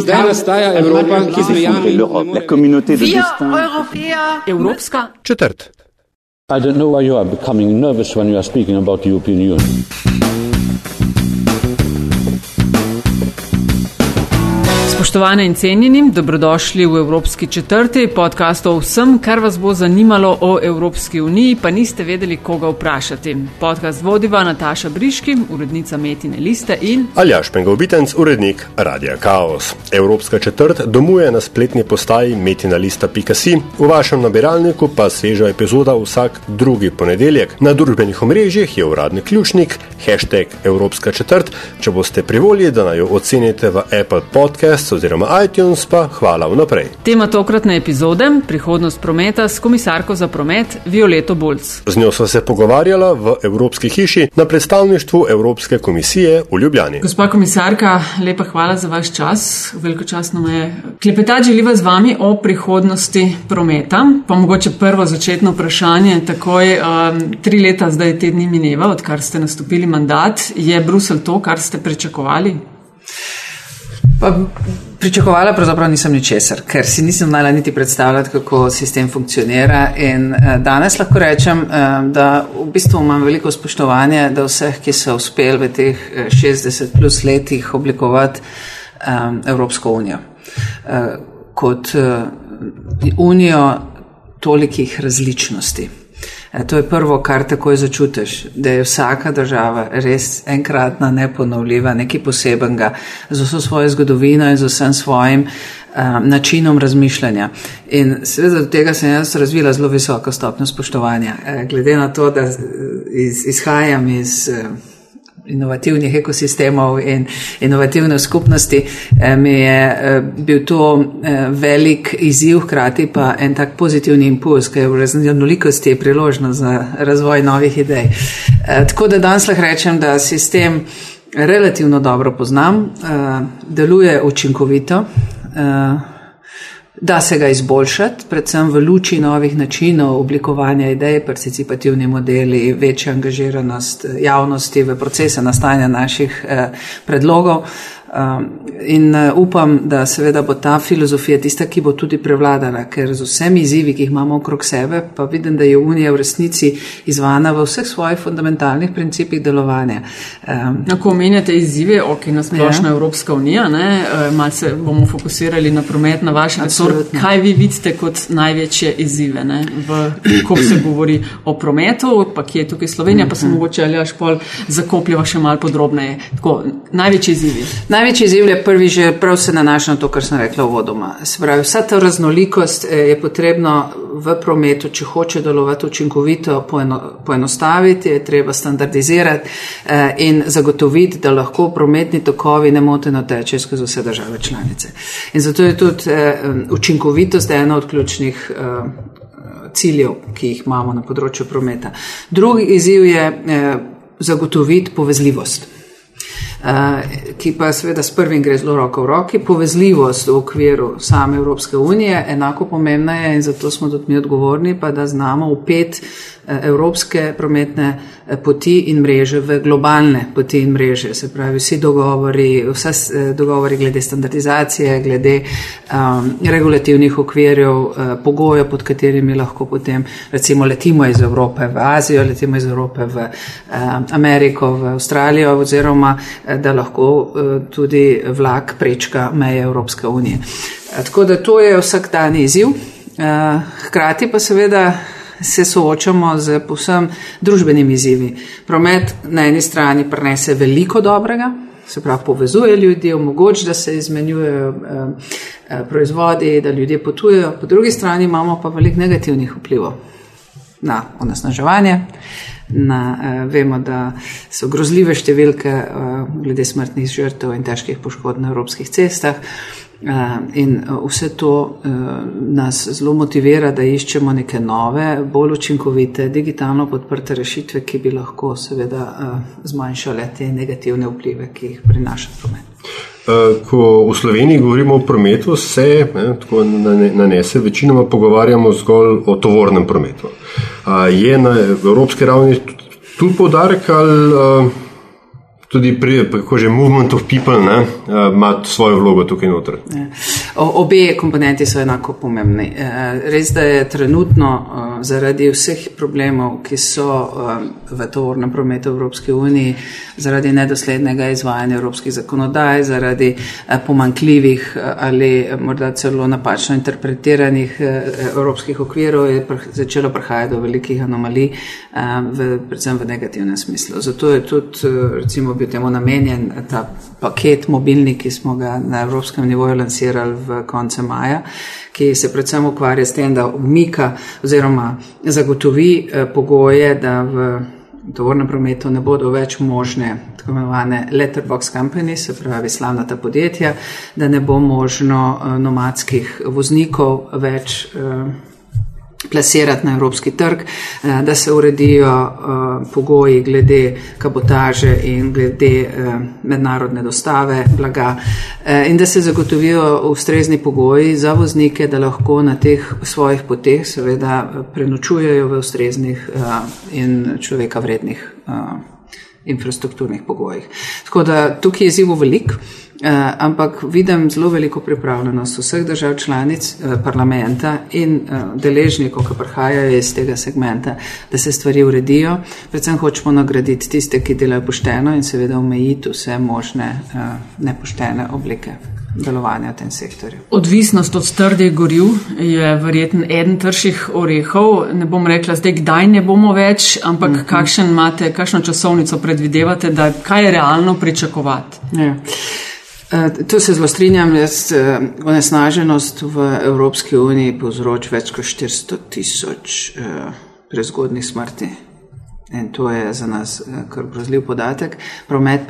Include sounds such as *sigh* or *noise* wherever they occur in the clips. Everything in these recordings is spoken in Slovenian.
Zdaj nastaja Evropa, ki zmejami la communauté de destin. Evropska četrt. I don't know why you are becoming nervous when you are speaking about the European Union. Spoštovane in cenjeni, dobrodošli v Evropski četrti podcast o vsem, kar vas bo zanimalo o Evropski uniji, pa niste vedeli, koga vprašati. Podcast vodiva Nataša Briški, urednica Metine Liste in Aljaš Pengovitenc, urednik Radia Chaos. Evropska četrt domuje na spletni postaji metinalista.si, v vašem nabiralniku pa sveža epizoda vsak drugi ponedeljek. Na družbenih omrežjih je uradni ključnik, hashtag Evropska četrt, če boste privolili, da naj jo ocenite v Apple Podcast oziroma iTunes, pa hvala vnaprej. tema tokratne epizode: prihodnost prometa s komisarko za promet Violeto Bulc. Z njo sva se pogovarjala v Evropski hiši na predstavništvu Evropske komisije v Ljubljani. Gospa komisarka, lepa hvala za vaš čas. Veliko čas nam je klepetati želiva z vami o prihodnosti prometa. Pa mogoče prvo začetno vprašanje, takoj um, tri leta zdaj te dni mineva, odkar ste nastopili mandat. Je Brusel to, kar ste pričakovali? Pa pričakovala pravzaprav nisem ničesar, ker si nisem znala niti predstavljati, kako sistem funkcionira. In uh, danes lahko rečem, uh, da v bistvu imam veliko spoštovanja do vseh, ki so uspeli v teh uh, 60 plus letih oblikovati um, Evropsko unijo. Uh, kot uh, unijo tolikih različnosti. E, To je prvo, kar takoj začutiš, da je vsaka država res enkratna, neponovljiva, nekaj posebenega, z vso svojo zgodovino in z vsem svojim um, načinom razmišljanja. In seveda do tega sem jaz razvila zelo visoko stopnjo spoštovanja. E, Glede na to, da iz, izhajam iz. eh, inovativnih ekosistemov in inovativne skupnosti, eh, mi je eh, bil to eh, velik izziv, hkrati pa en tak pozitivni impuls, ker v raznolikosti je priložnost za razvoj novih idej. Tako da danes lahko rečem, da sistem relativno dobro poznam, deluje učinkovito. Da se ga izboljšati, predvsem v luči novih načinov oblikovanja idej, participativni modeli, večja angažiranost javnosti v procese nastajanja naših eh, predlogov. Um, in uh, upam, da seveda bo ta filozofija tista, ki bo tudi prevladala, ker z vsemi izzivi, ki jih imamo okrog sebe, pa vidim, da je Unija v resnici izvana v vseh svojih fundamentalnih principih delovanja. Um, ko omenjate izzive, ok, na splošno Ja. Evropska unija, ne, eh, malo se bomo fokusirali na promet, na vaš resor. Absolutno. Kaj vi vidite kot največje izzive, ne, v, ko se govori o prometu, pa kje je tukaj Slovenija, pa se mogoče ali až pol zakopljava še malo podrobneje. Tako, največji izzivi. Največji izziv je prvi že prav se nanaša na to, kar sem rekla uvodoma. Se pravi, vsa ta raznolikost eh, je potrebno v prometu, če hoče delovati učinkovito, poeno, poenostaviti, je treba standardizirati eh, in zagotoviti, da lahko prometni tokovi nemoteno tečejo skozi vse države članice. In zato je tudi eh, učinkovitost ena od ključnih eh, ciljev, ki jih imamo na področju prometa. Drugi izziv je eh, zagotoviti povezljivost. Uh, ki pa seveda s prvim gre zelo roko v roki. Povezljivost v okviru same Evropske unije enako pomembna je in zato smo tudi mi odgovorni, pa da znamo upet uh, evropske prometne uh, poti in mreže v globalne poti in mreže. Se pravi, vsi dogovori, vse uh, dogovori glede standardizacije, glede um, regulativnih okvirjev, uh, pogojev, pod katerimi lahko potem recimo letimo iz Evrope v Azijo, letimo iz Evrope v um, Ameriko, v Avstralijo oziroma eh, da lahko eh, tudi vlak prečka meje Evropske unije. Eh, Tako da to je vsakdanji izziv. Eh, Hkrati pa seveda se soočamo z povsem družbenimi izzivi. Promet na eni strani prenese veliko dobrega, se pravi povezuje ljudi, omogoča, da se izmenjujejo proizvodi, da ljudje potujejo, po drugi strani imamo pa veliko negativnih vplivov na onesnaževanje. Na, eh, vemo, da so grozljive številke eh, glede smrtnih žrtev in težkih poškodb na evropskih cestah. Eh, in eh, vse to eh, nas zelo motivira, da iščemo neke nove, bolj učinkovite, digitalno podprte rešitve, ki bi lahko seveda zmanjšale te negativne vplive, ki jih prinaša promet. Ko v Sloveniji govorimo o prometu, se ne, tako nane- nanese večinoma pogovarjamo zgolj o tovornem prometu. A Je na evropski ravni tu poudarek ali eh, tudi pri, kako že movement of people, ne, uh, ima svojo vlogo tukaj noter. Ja. Obe komponenti so enako pomembni. Uh, res, da je trenutno uh, zaradi vseh problemov, ki so uh, v tovornem prometu v Evropski uniji, zaradi nedoslednega izvajanja evropskih zakonodaj, zaradi pomankljivih ali morda celo napačno interpretiranih evropskih okvirov, je začelo prihajati do velikih anomalij, v, predvsem v negativnem smislu. Zato je tudi, recimo, bil temu namenjen ta paket mobilni, ki smo ga na evropskem nivoju lansirali koncu maja, ki se predvsem ukvarja s tem, da umika oziroma zagotovi eh, pogoje, da v tovornem prometu ne bodo več možne tako imenovane letterbox companies, se pravi slavnata podjetja, da ne bo možno eh, nomadskih voznikov več. Plasirati na evropski trg, eh, da se uredijo eh, pogoji glede kabotaže in glede eh, mednarodne dostave blaga in da se zagotovijo ustrezni pogoji za voznike, da lahko na teh svojih poteh seveda prenočujejo v ustreznih in človeka vrednih infrastrukturnih pogojih. Tako da tukaj je zivo velik. Uh, ampak vidim zelo veliko pripravljenost vseh držav članic uh, parlamenta in uh, deležnikov, ki prihajajo iz tega segmenta, da se stvari uredijo. Predvsem hočemo nagraditi tiste, ki delajo pošteno in seveda omejiti vse možne uh, nepoštene oblike. Delovanja v tem sektorju. Odvisnost od trdih goriv je verjetno eden trših orehov. Ne bom rekla zdaj, kdaj ne bomo več, ampak mm -hmm. kakšen imate, kakšno časovnico predvidevate, da kaj je realno pričakovati. Ja. Eh, tu se zelo strinjam, jaz eh, onesnaženost v Evropski uniji povzroč več kot 400 tisoč eh, prezgodnih smrti. In to je za nas kar grozljiv podatek. Promet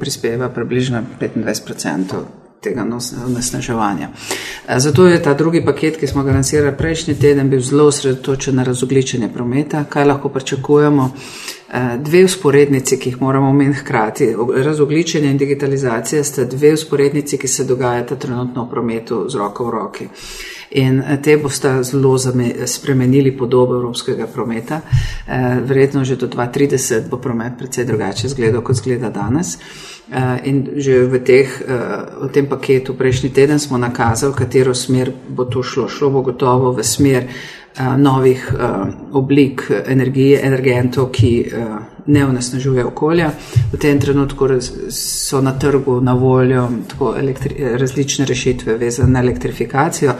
prispeva približno 25% tega onesnaževanja. Zato je ta drugi paket, ki smo ga lansirali prejšnji teden, bil zelo osredotočen na razogličenje prometa, kaj lahko pričakujemo. Eh, dve usporednici, ki jih moramo omeniti hkrati, razogličenje in digitalizacija, sta dve usporednici, ki se dogajata trenutno v prometu z roko v roki. In eh, te boste zelo spremenili podobo evropskega prometa. Eh, verjetno že do 2030 bo promet precej drugače izgledal, kot izgleda danes. In že v, teh, v tem paketu prejšnji teden smo nakazali, katero smer bo to šlo. Šlo bo gotovo v smer Eh, novih oblik energije, energentov, ki ne onesnažuje okolja. V tem trenutku so na trgu na voljo različne rešitve vezane na elektrifikacijo.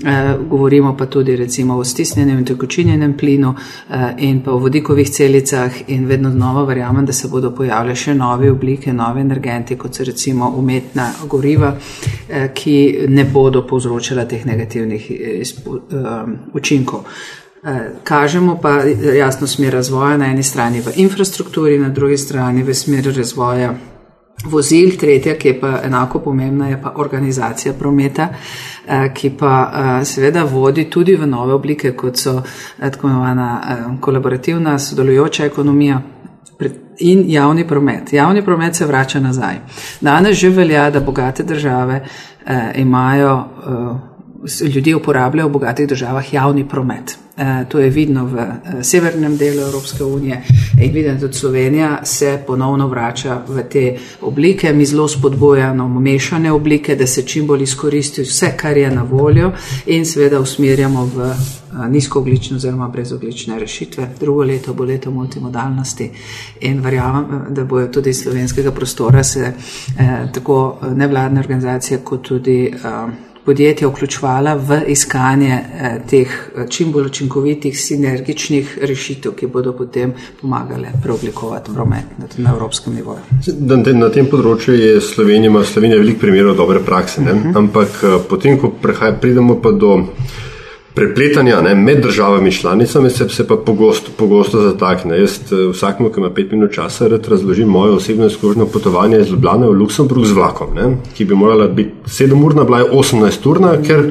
Uh, govorimo pa tudi recimo o stisnjenem in tekočinjenem plinu uh, in pa o vodikovih celicah in vedno znova verjamem, da se bodo pojavljale še nove oblike, nove energenti, kot so recimo umetna goriva, uh, ki ne bodo povzročala teh negativnih uh, učinkov učinkov. Eh, kažemo pa jasno smer razvoja na eni strani v infrastrukturi, na drugi strani v smer razvoja vozil, tretja, ki je pa enako pomembna, je pa organizacija prometa, eh, ki pa eh, seveda vodi tudi v nove oblike, kot so tako imenovana kolaborativna, sodelujoča ekonomija. In javni promet. Javni promet se vrača nazaj. Danes že velja, da bogate države eh, imajo eh, ljudje uporabljajo v bogatih državah javni promet. E, to je vidno v e, severnem delu Evropske unije in da tudi Slovenija se ponovno vrača v te oblike. Mi zelo spodbojamo mešane oblike, da se čim bolj izkoristi vse, kar je na voljo in seveda usmerjamo v e, nizkooglične oziroma brezoglične rešitve. Drugo leto bo leto multimodalnosti in verjamem, da bojo tudi iz slovenskega prostora se eh, tako nevladne organizacije kot tudi eh, podjetja vključvala v iskanje eh, teh eh, čim bolj učinkovitih sinergičnih rešitev, ki bodo potem pomagale preoblikovati promet na evropskem nivoju. Na tem področju je Slovenija, ima Slovenija veliko primerov dobre prakse, uh mhm. -huh. ampak eh, potem, ko prehaj, pridemo pa do prepletanja ne, med državami članicami se, se pa pogosto, pogosto zatakne. Jaz eh, vsakmu, ki ima pet minut časa, rad razložim moje osebno izkušnjo potovanja iz Ljubljana v Luksemburg z vlakom, ne, ki bi morala biti 7 urna, bila je 18 urna, ker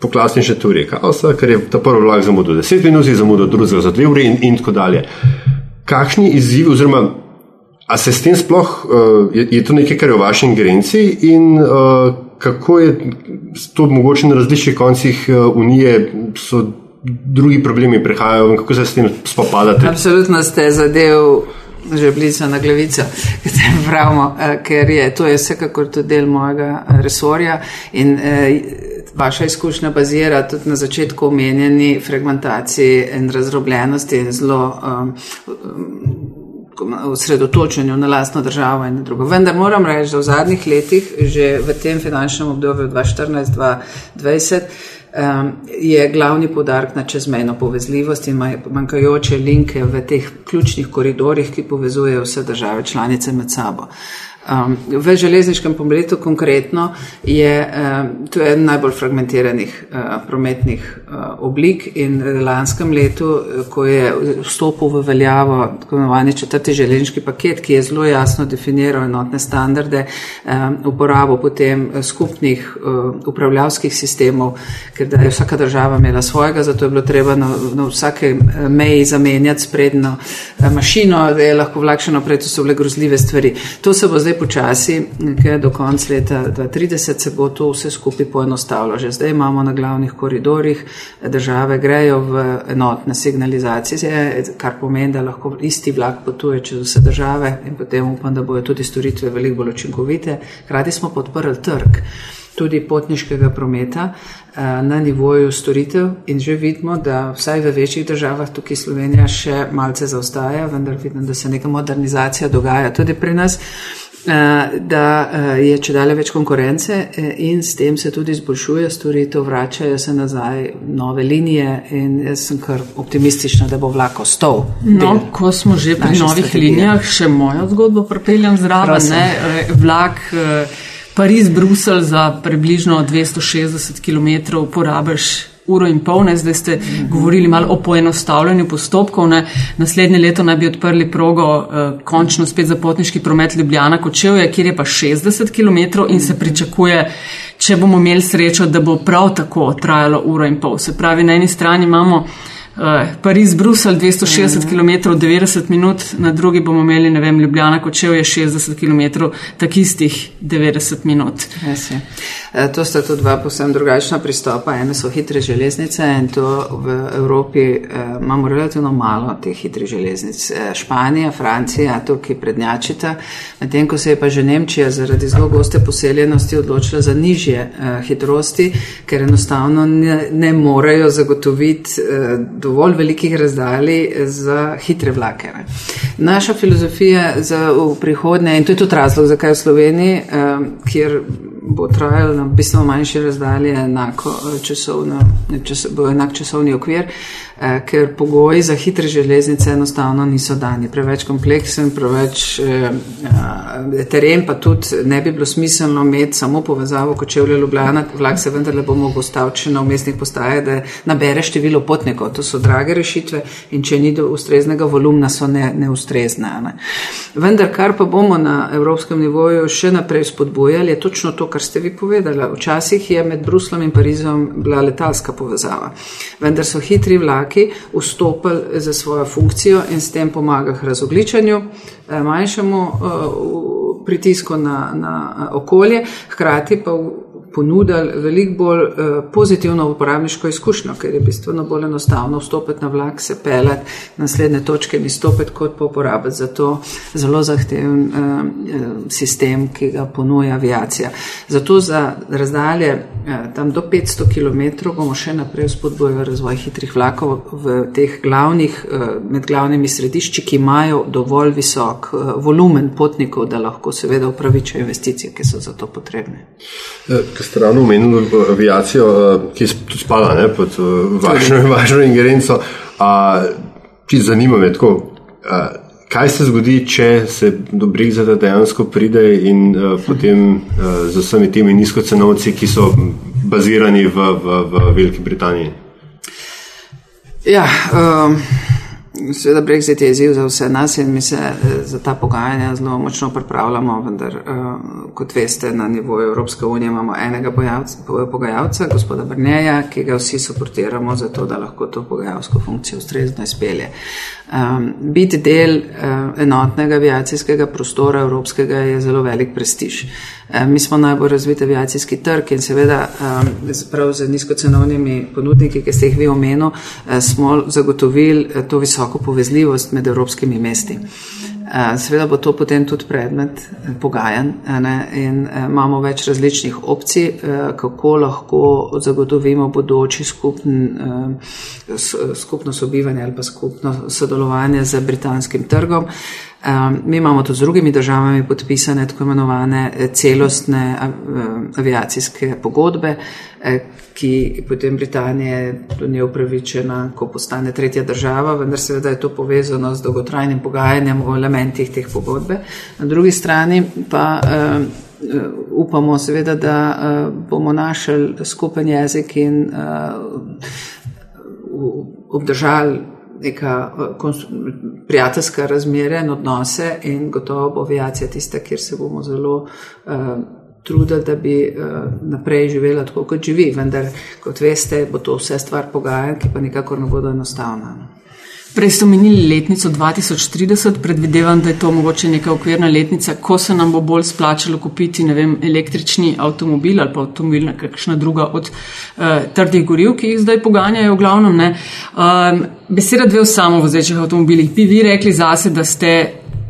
po klasični teoriji kaosa, ker je ta prvi vlak zamudil 10 minut, zamudil drugega za 2 ure in, in tako dalje. Kakšni izzivi oziroma A se s tem sploh, uh, je, je to nekaj, kar je v vaši ingerenci in uh, kako je to mogoče na različnih koncih uh, Unije, so drugi problemi prihajajo in kako se s tem spopadate? Absolutno ste zadev že blizu na glavico, *laughs* pravimo, ker je to je vsekakor tudi del mojega resorja in vaša izkušnja bazira tudi na začetku omenjeni fragmentaciji in razrobljenosti in zelo um, osredotočenju na lastno državo in drugo. Vendar moram reči, da v zadnjih letih, že v tem finančnem obdobju 2014-2020, um, je glavni podarek na čezmejno povezljivost in manjkajoče linke v teh ključnih koridorjih, ki povezujejo vse države članice med sabo. Um, v železniškem prometu konkretno je um, to eden najbolj fragmentiranih uh, prometnih uh, oblik in v lanskem letu, ko je vstopil v veljavo tako imenovani četrti železniški paket, ki je zelo jasno definiral enotne standarde, um, uporabo potem skupnih uh, upravljavskih sistemov, ker da je vsaka država imela svojega, zato je bilo treba na, na vsake meji zamenjati sprednjo uh, mašino, da je lahko vlakšeno prej, to so bile grozljive stvari. To se bo zdaj počasi, ker do konca leta 2030 se bo to vse skupaj poenostavilo. Že zdaj imamo na glavnih koridorjih države grejo v enotne signalizacije, kar pomeni, da lahko isti vlak potuje čez vse države in potem upam, da bojo tudi storitve veliko bolj učinkovite. Hrati smo podprli trg tudi potniškega prometa eh, na nivoju storitev in že vidimo, da vsaj v večjih državah, tukaj Slovenija še malce zaostaja, vendar vidim, da se neka modernizacija dogaja tudi pri nas. Eh, da eh, je če dalje več konkurence eh, in s tem se tudi izboljšuje storitev, vračajo se nazaj nove linije in jaz sem kar optimistična, da bo vlak ostal. No, ko smo že pri novih strategije. linijah, še mojo zgodbo pripeljem zraven. Vlak Pariz-Brusel za približno 260 km porabiš uro in pol, ne? zdaj ste govorili malo o poenostavljanju postopkov. Ne? Naslednje leto naj bi odprli progo uh, končno spet za potniški promet Ljubljana Kočevje, kjer je pa 60 km in se pričakuje, če bomo imeli srečo, da bo prav tako trajalo uro in pol. Se pravi, na eni strani imamo uh, Pariz, Brusel 260 km 90 minut, na drugi bomo imeli, ne vem, Ljubljana Kočevje 60 km, tak istih 90 minut. Yes, E, to sta tudi dva posebno drugačna pristopa. Ene so hitre železnice in to v Evropi eh, imamo relativno malo teh hitrih železnic. Eh, Španija, Francija, tukaj prednjačita, medtem ko se je pa že Nemčija zaradi zelo goste poseljenosti odločila za nižje eh, hitrosti, ker enostavno ne, ne morejo zagotoviti eh, dovolj velikih razdalj za hitre vlake. Ne. Naša filozofija za prihodnje, in to je tudi razlog, zakaj v Sloveniji, eh, kjer bo trajalo na bistveno manjše razdalje, enako eh, časovno, čas, bo enak časovni okvir. Eh, ker pogoji za hitre železnice enostavno niso dani. Preveč kompleksen, preveč eh, eh, teren, pa tudi ne bi bilo smiselno imeti samo povezavo kot če vle Ljubljana, vlak se vendarle bo mogel staviti na umestnih postajah, da nabere število potnikov. To so drage rešitve in če ni do ustreznega volumna, so ne, neustrezne. Ne. Vendar, kar pa bomo na evropskem nivoju še naprej spodbujali, je točno to, kar ste vi povedali. Včasih je med Bruslom in Parizom bila letalska povezava, vendar so hitri vlaki vstopili za svojo funkcijo in s tem pomaga razogličanju, eh, manjšemu eh, pritisku na, na okolje, hkrati pa ponudili veliko bolj uh, pozitivno uporabniško izkušnjo, ker je bistveno bolj enostavno vstopiti na vlak, se pelati na naslednje točke in izstopiti, kot pa uporabiti za to zelo zahteven uh, sistem, ki ga ponuja aviacija. Zato za razdalje uh, tam do 500 km bomo še naprej spodbojali razvoj hitrih vlakov v teh glavnih, uh, med glavnimi središči, ki imajo dovolj visok uh, volumen potnikov, da lahko seveda upravičajo investicije, ki so za to potrebne. Uh, ste ravno omenili aviacijo, eh, ki spada ne, pod eh, vašo, *laughs* vašo ingerenco. Če zanima me tako, a, kaj se zgodi, če se do Brexita dejansko pride in a, potem a, z vsemi temi nizkocenovci, ki so bazirani v, v, v Veliki Britaniji? Ja. Um... Seveda, Brexit je izziv za vse nas in mi se eh, za ta pogajanja zelo močno pripravljamo, vendar, eh, kot veste, na nivoju Evropske unije imamo enega pogajalca, gospoda Brneja, ki ga vsi suportiramo za to, da lahko to pogajalsko funkcijo ustrezno izpelje. Um, biti del uh, enotnega aviacijskega prostora evropskega je zelo velik prestiž. Um, mi smo najbolj razvit aviacijski trg in seveda um, prav z nizkocenovnimi ponudniki, ki ste jih vi omenili, uh, smo zagotovili uh, to visoko povezljivost med evropskimi mesti. Seveda bo to potem tudi predmet pogajanj in imamo več različnih opcij, kako lahko zagotovimo bodoči skupn, skupno sobivanje ali pa skupno sodelovanje z britanskim trgom. Mi imamo to z drugimi državami podpisane tako imenovane celostne aviacijske pogodbe, ki potem Britanija ni upravičena, ko postane tretja država, vendar seveda je to povezano z dolgotrajnim pogajanjem o elementih teh pogodbe. Na drugi strani pa upamo seveda, da bomo našli skupen jezik in obdržali neka prijateljska razmerja in odnose in gotovo bo aviacija tista, kjer se bomo zelo uh, trudili, da bi uh, naprej živela tako, kot živi. Vendar, kot veste, bo to vse stvar pogajanj, ki pa nikakor ne bodo enostavna. Prej ste omenili letnico 2030, predvidevam, da je to mogoče neka okvirna letnica, ko se nam bo bolj splačalo kupiti vem, električni avtomobil ali pa avtomobil, kakšna druga od uh, trdih goriv, ki jih zdaj poganjajo v glavnem. Um, beseda dve o samovozečih avtomobilih. Bi vi rekli zase, da ste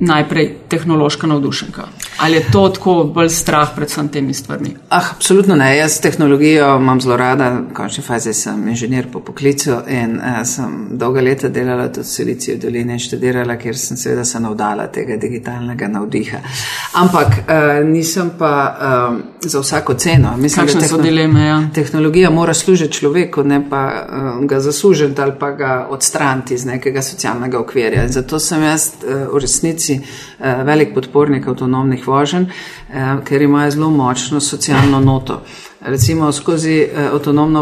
najprej tehnološka navdušenka? Ali je to tako bolj strah pred vsem temi stvarmi? Ah, absolutno ne. Jaz tehnologijo imam zelo rada. V končni fazi sem inženir po poklicu in uh, sem dolga leta delala tudi v Silicijo dolini in študirala, ker sem seveda se navdala tega digitalnega navdiha. Ampak uh, nisem pa uh, za vsako ceno. Mislim, Kakšne tehno so dileme? Ja. Tehnologija mora služiti človeku, ne pa uh, ga zaslužiti ali pa ga odstraniti iz nekega socialnega okvirja. In zato sem jaz uh, v resnici resnici eh, velik podpornik avtonomnih voženj, eh, ker imajo zelo močno socialno noto. Recimo skozi eh,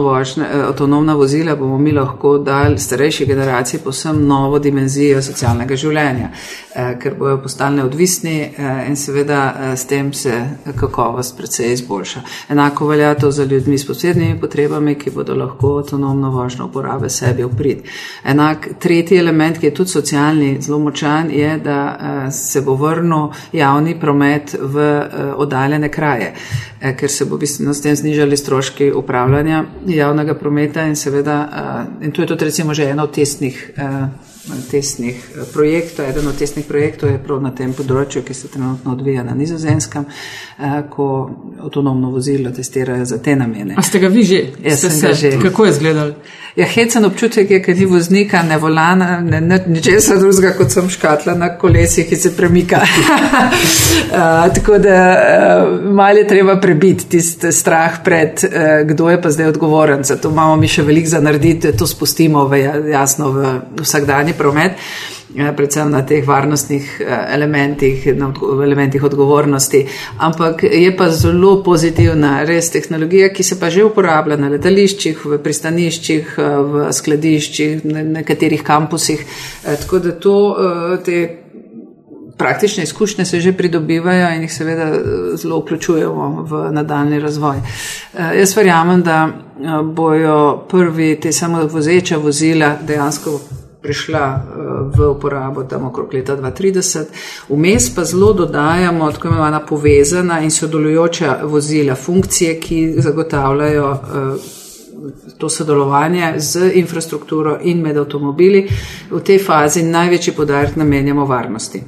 vožne, eh, avtonomna vozila bomo mi lahko dali starejši generaciji posebno novo dimenzijo socialnega življenja, eh, ker bojo postali neodvisni in seveda s tem se kakovost precej izboljša. Enako velja to za ljudmi s posebnimi potrebami, ki bodo lahko avtonomno vožnjo uporabe sebi v prid. Enak tretji element, ki je tudi socialni zelo močan, je, da se bo vrnil javni promet v oddaljene kraje, ker se bo bistveno s tem znižali stroški upravljanja javnega prometa in seveda, in to je tudi recimo že eno od testnih, testnih projektov, eden od testnih projektov je prav na tem področju, ki se trenutno odvija na nizozemskem, ko avtonomno vozilo testirajo za te namene. A ste ga vi že? Jaz sem se, ga že. Kako je izgledal? Ja, hecen občutek je, ker ni voznika, ne volana, ne, ne, ničesar drugega, kot sem škatla na kolesih, ki se premika. *laughs* uh, tako da uh, malo je treba prebiti tisti strah pred, uh, kdo je pa zdaj odgovoren. Zato imamo mi še veliko za narediti, to spustimo v, jasno v vsakdanji promet. Ja, predvsem na teh varnostnih eh, elementih, na elementih odgovornosti. Ampak je pa zelo pozitivna res tehnologija, ki se pa že uporablja na letališčih, v pristaniščih, eh, v skladiščih, na nekaterih kampusih. Eh, tako da to, te praktične izkušnje se že pridobivajo in jih seveda zelo vključujemo v nadaljni razvoj. Jaz verjamem, da bojo prvi te samovozeče vozila dejansko prišla eh, v uporabo tam okrog leta 2030. Vmes pa zelo dodajamo tako imenovana povezana in sodelujoča vozila, funkcije, ki zagotavljajo eh, to sodelovanje z infrastrukturo in med avtomobili. V tej fazi največji podarek namenjamo varnosti.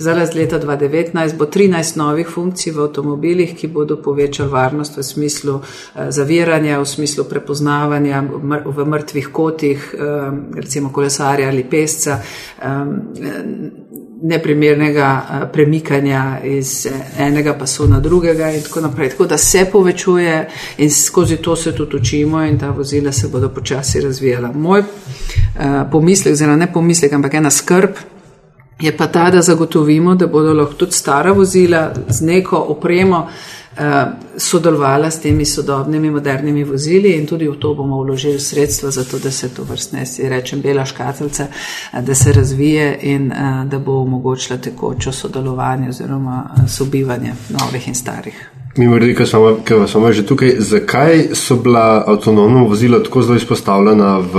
Zdaj, z leta 2019 bo 13 novih funkcij v avtomobilih, ki bodo povečali varnost v smislu eh, zaviranja, v smislu prepoznavanja v mrtvih kotih, eh, recimo kolesarja ali pesca, eh, neprimernega premikanja iz enega pasu na drugega in tako naprej. Tako da se povečuje in skozi to se tudi učimo in ta vozila se bodo počasi razvijala. Moj pomislek, oziroma ne pomislek, ampak ena skrb, je pa ta, da zagotovimo, da bodo lahko tudi stara vozila z neko opremo eh, sodelovala s temi sodobnimi, modernimi vozili in tudi v to bomo vložili sredstva, zato da se to vrstne, si rečem, bela škatlica, eh, da se razvije in eh, da bo omogočila tekočo sodelovanje oziroma sobivanje novih in starih. Mimo redi, ki smo že tukaj, zakaj so bila avtonomna vozila tako zelo izpostavljena v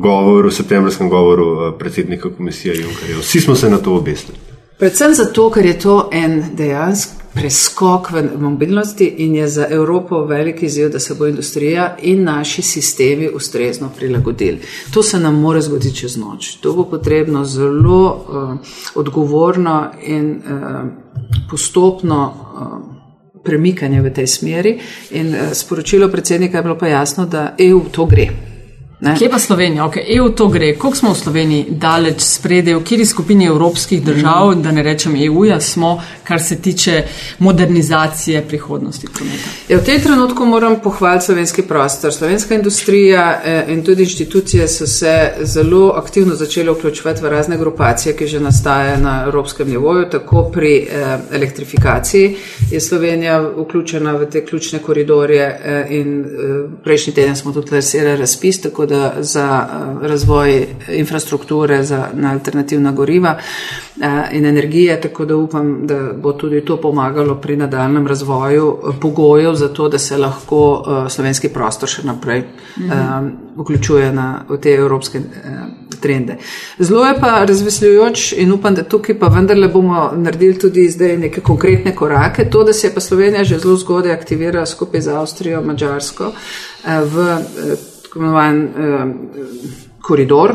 govoru, septembrskem govoru eh, predsednika komisije Junkerja? Vsi smo se na to obesili. Predvsem zato, ker je to en dejansko preskok v mobilnosti in je za Evropo veliki izziv, da se bo industrija in naši sistemi ustrezno prilagodili. To se nam mora zgoditi čez noč. To bo potrebno zelo uh, odgovorno in uh, postopno. Uh, Premikanje v tej smeri, in uh, sporočilo predsednika je bilo pa jasno, da EU to gre. Ne? Kje pa Slovenija? Okay, EU to gre. Koliko smo v Sloveniji daleč spredje, v kateri skupini evropskih držav, mm. da ne rečem EU-ja, smo, kar se tiče modernizacije prihodnosti prometa? Ja, v tem trenutku moram pohvaliti slovenski prostor. Slovenska industrija eh, in tudi inštitucije so se zelo aktivno začele vključevati v razne grupacije, ki že nastajajo na evropskem nivoju. Tako pri eh, elektrifikaciji je Slovenija vključena v te ključne koridorje eh, in prejšnji teden smo tudi lansirali razpis da za eh, razvoj infrastrukture za, na alternativna goriva eh, in energije, tako da upam, da bo tudi to pomagalo pri nadaljem razvoju eh, pogojev za to, da se lahko slovenski prostor še naprej mhm. vključuje na, v te evropske trende. Zelo je pa razvesljujoč in upam, da tukaj pa vendarle bomo naredili tudi zdaj neke konkretne korake. To, da se je pa Slovenija že zelo zgodaj aktivirala skupaj z Avstrijo, Mačarsko v tako imenovan eh, koridor,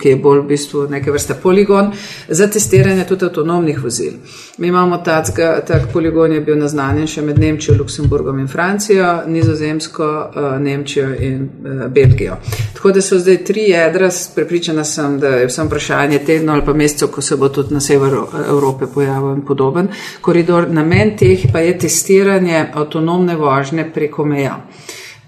ki je bolj v bistvu neke vrste poligon za testiranje tudi avtonomnih vozil. Mi imamo tak, tak poligon, je bil naznanjen še med Nemčijo, Luksemburgom in Francijo, Nizozemsko, eh, Nemčijo in eh, Belgijo. Tako da so zdaj tri jedra, prepričana sem, da je vsem vprašanje tedno ali pa mesecev, ko se bo tudi na severu Evrope pojavil in podoben koridor. Namen teh pa je testiranje avtonomne vožnje preko meja.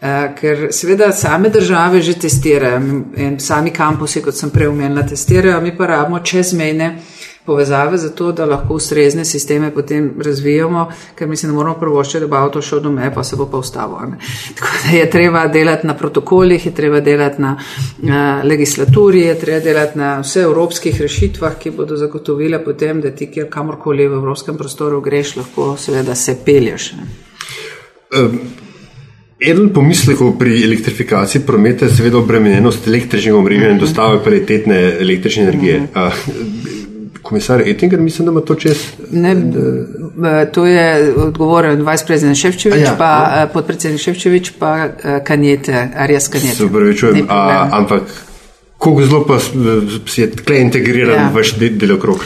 Eh, ker seveda same države že testirajo in sami kampusi, kot sem prej omenila, testirajo, mi pa rabimo čezmejne povezave za to, da lahko ustrezne sisteme potem razvijamo, ker mislim, da moramo prvošče, da bo avto šel do meje, pa se bo pa ustavil. *laughs* Tako da je treba delati na protokolih, je treba delati na uh, legislaturi, je treba delati na vse evropskih rešitvah, ki bodo zagotovile potem, da ti, kjer kamorkoli v evropskem prostoru greš, lahko seveda se pelješ. Um. Eden pomislekov pri elektrifikaciji prometa je seveda obremenjenost električnega omrežja in dostave kvalitetne električne energije. Komisar Ettinger, mislim, da ima to čez. Ne, to je odgovoril vice-president Ševčevič, ja, pa no. podpredsednik Ševčevič, pa Kanjete, Arijas Kanjete. Se upravičujem, ampak koliko zelo pa je tkle integriran ja. vaš delokrog?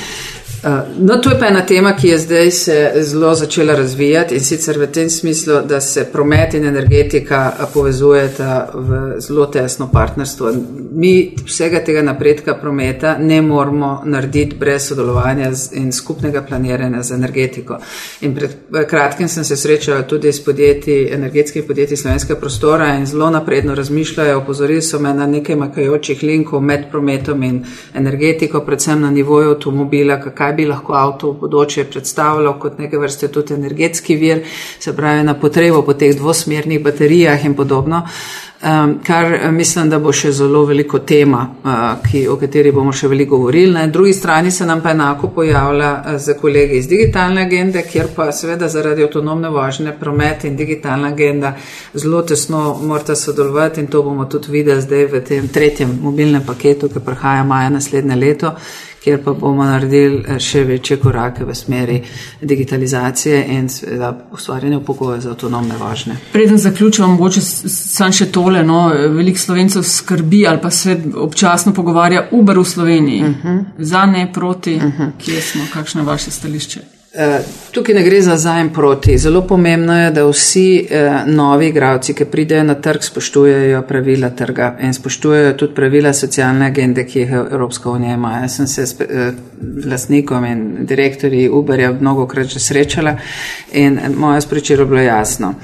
Eh, no, to je pa ena tema, ki je zdaj se zelo začela razvijati in sicer v tem smislu, da se promet in energetika eh, povezujeta v zelo tesno partnerstvo. Mi vsega tega napredka prometa ne moramo narediti brez sodelovanja in skupnega planiranja z energetiko. In pred kratkim sem se srečala tudi s podjetji, energetskih podjetij slovenskega prostora in zelo napredno razmišljajo, opozorili so me na nekaj makajočih linkov med prometom in energetiko, predvsem na nivoju avtomobila, kakaj kaj bi lahko avto v bodoče predstavljal kot neke vrste tudi energetski vir, se pravi na potrebo po teh dvosmernih baterijah in podobno. Um, kar eh, mislim, da bo še zelo veliko tema, uh, ki, o kateri bomo še veliko govorili. Na drugi strani se nam pa enako pojavlja uh, za kolege iz digitalne agende, kjer pa seveda zaradi avtonomne vožnje promet in digitalna agenda zelo tesno morata sodelovati in to bomo tudi videli zdaj v tem tretjem mobilnem paketu, ki prihaja maja naslednje leto kjer pa bomo naredili eh, še večje korake v smeri digitalizacije in ustvarjanja pogojev za avtonomne važne. Preden zaključimo, mogoče sam še tole, no, veliko slovencev skrbi ali pa se občasno pogovarja Uber v Sloveniji. Uh mhm. -huh. Za ne proti, uh mhm. -huh. kje smo, kakšno je vaše stališče? Eh, tukaj ne gre za zajem proti. Zelo pomembno je, da vsi eh, novi igravci, ki pridejo na trg, spoštujejo pravila trga in spoštujejo tudi pravila socialne agende, ki jih Evropska unija ima. Jaz sem se s eh, lasnikom in direktorji Uberja mnogo krat že srečala in moje sporočilo bilo jasno.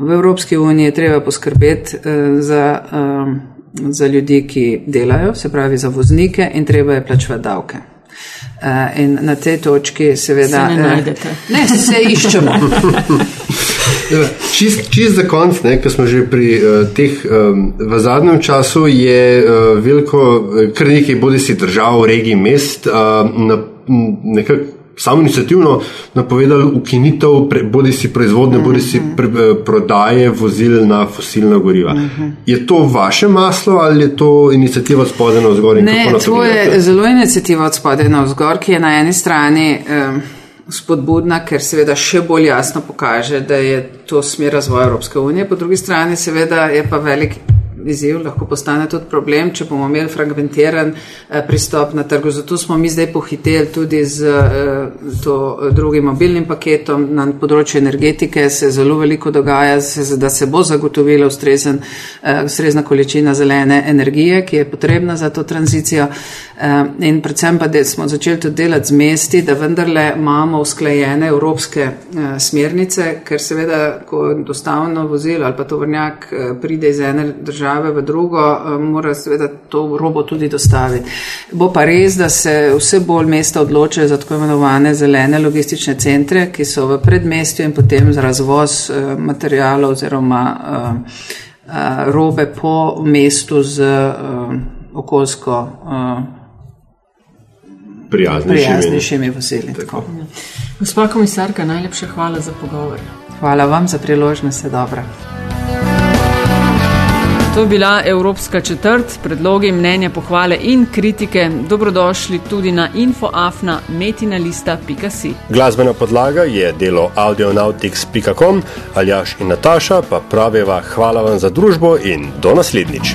V Evropski uniji je treba poskrbeti za, za ljudi, ki delajo, se pravi za voznike in treba je plačevati davke. Uh, in na tej točki, seveda, se ne uh, najdete. Ne, se iščemo. *laughs* Čist, čist za konc, ko smo že pri uh, teh, um, v zadnjem času je uh, veliko, kar nekaj bodi si držav, regij, mest, uh, na, nekako samo inicijativno napovedali ukinitev bodi si proizvodne, bodi si mhm. pre, eh, prodaje vozil na fosilna goriva. Mhm. Je to vaše maslo ali je to inicijativa od spodaj na vzgor? Ne, to, to je zelo inicijativa od spodaj na vzgor, ki je na eni strani. Um, spodbudna, ker seveda še bolj jasno pokaže, da je to smer razvoja Evropske unije. Po drugi strani seveda je pa velik izziv, lahko postane tudi problem, če bomo imeli fragmentiran eh, pristop na trgu. Zato smo mi zdaj pohiteli tudi z eh, to drugim mobilnim paketom na področju energetike. Se zelo veliko dogaja, da se bo zagotovila eh, ustrezna količina zelene energije, ki je potrebna za to tranzicijo. In predvsem pa, da smo začeli tudi delati z mesti, da vendarle imamo usklajene evropske smernice, ker seveda, ko dostavno vozilo ali pa tovrnjak pride iz ene države, države v drugo, eh, mora seveda to robo tudi dostaviti. Bo pa res, da se vse bolj mesta odločajo za tako imenovane zelene logistične centre, ki so v predmestju in potem za razvoz eh, materijalov oziroma eh, robe po mestu z okoljsko prijaznejšimi vozili. Gospa komisarka, najlepša hvala za pogovor. Hvala vam za priložnost, dobro. To je bila Evropska četrt, predlogi, mnenja, pohvale in kritike. Dobrodošli tudi na infoafna metinalista.si. Glasbena podlaga je delo audionautics.com, Aljaš in Nataša pa praviva hvala vam za družbo in do naslednjič.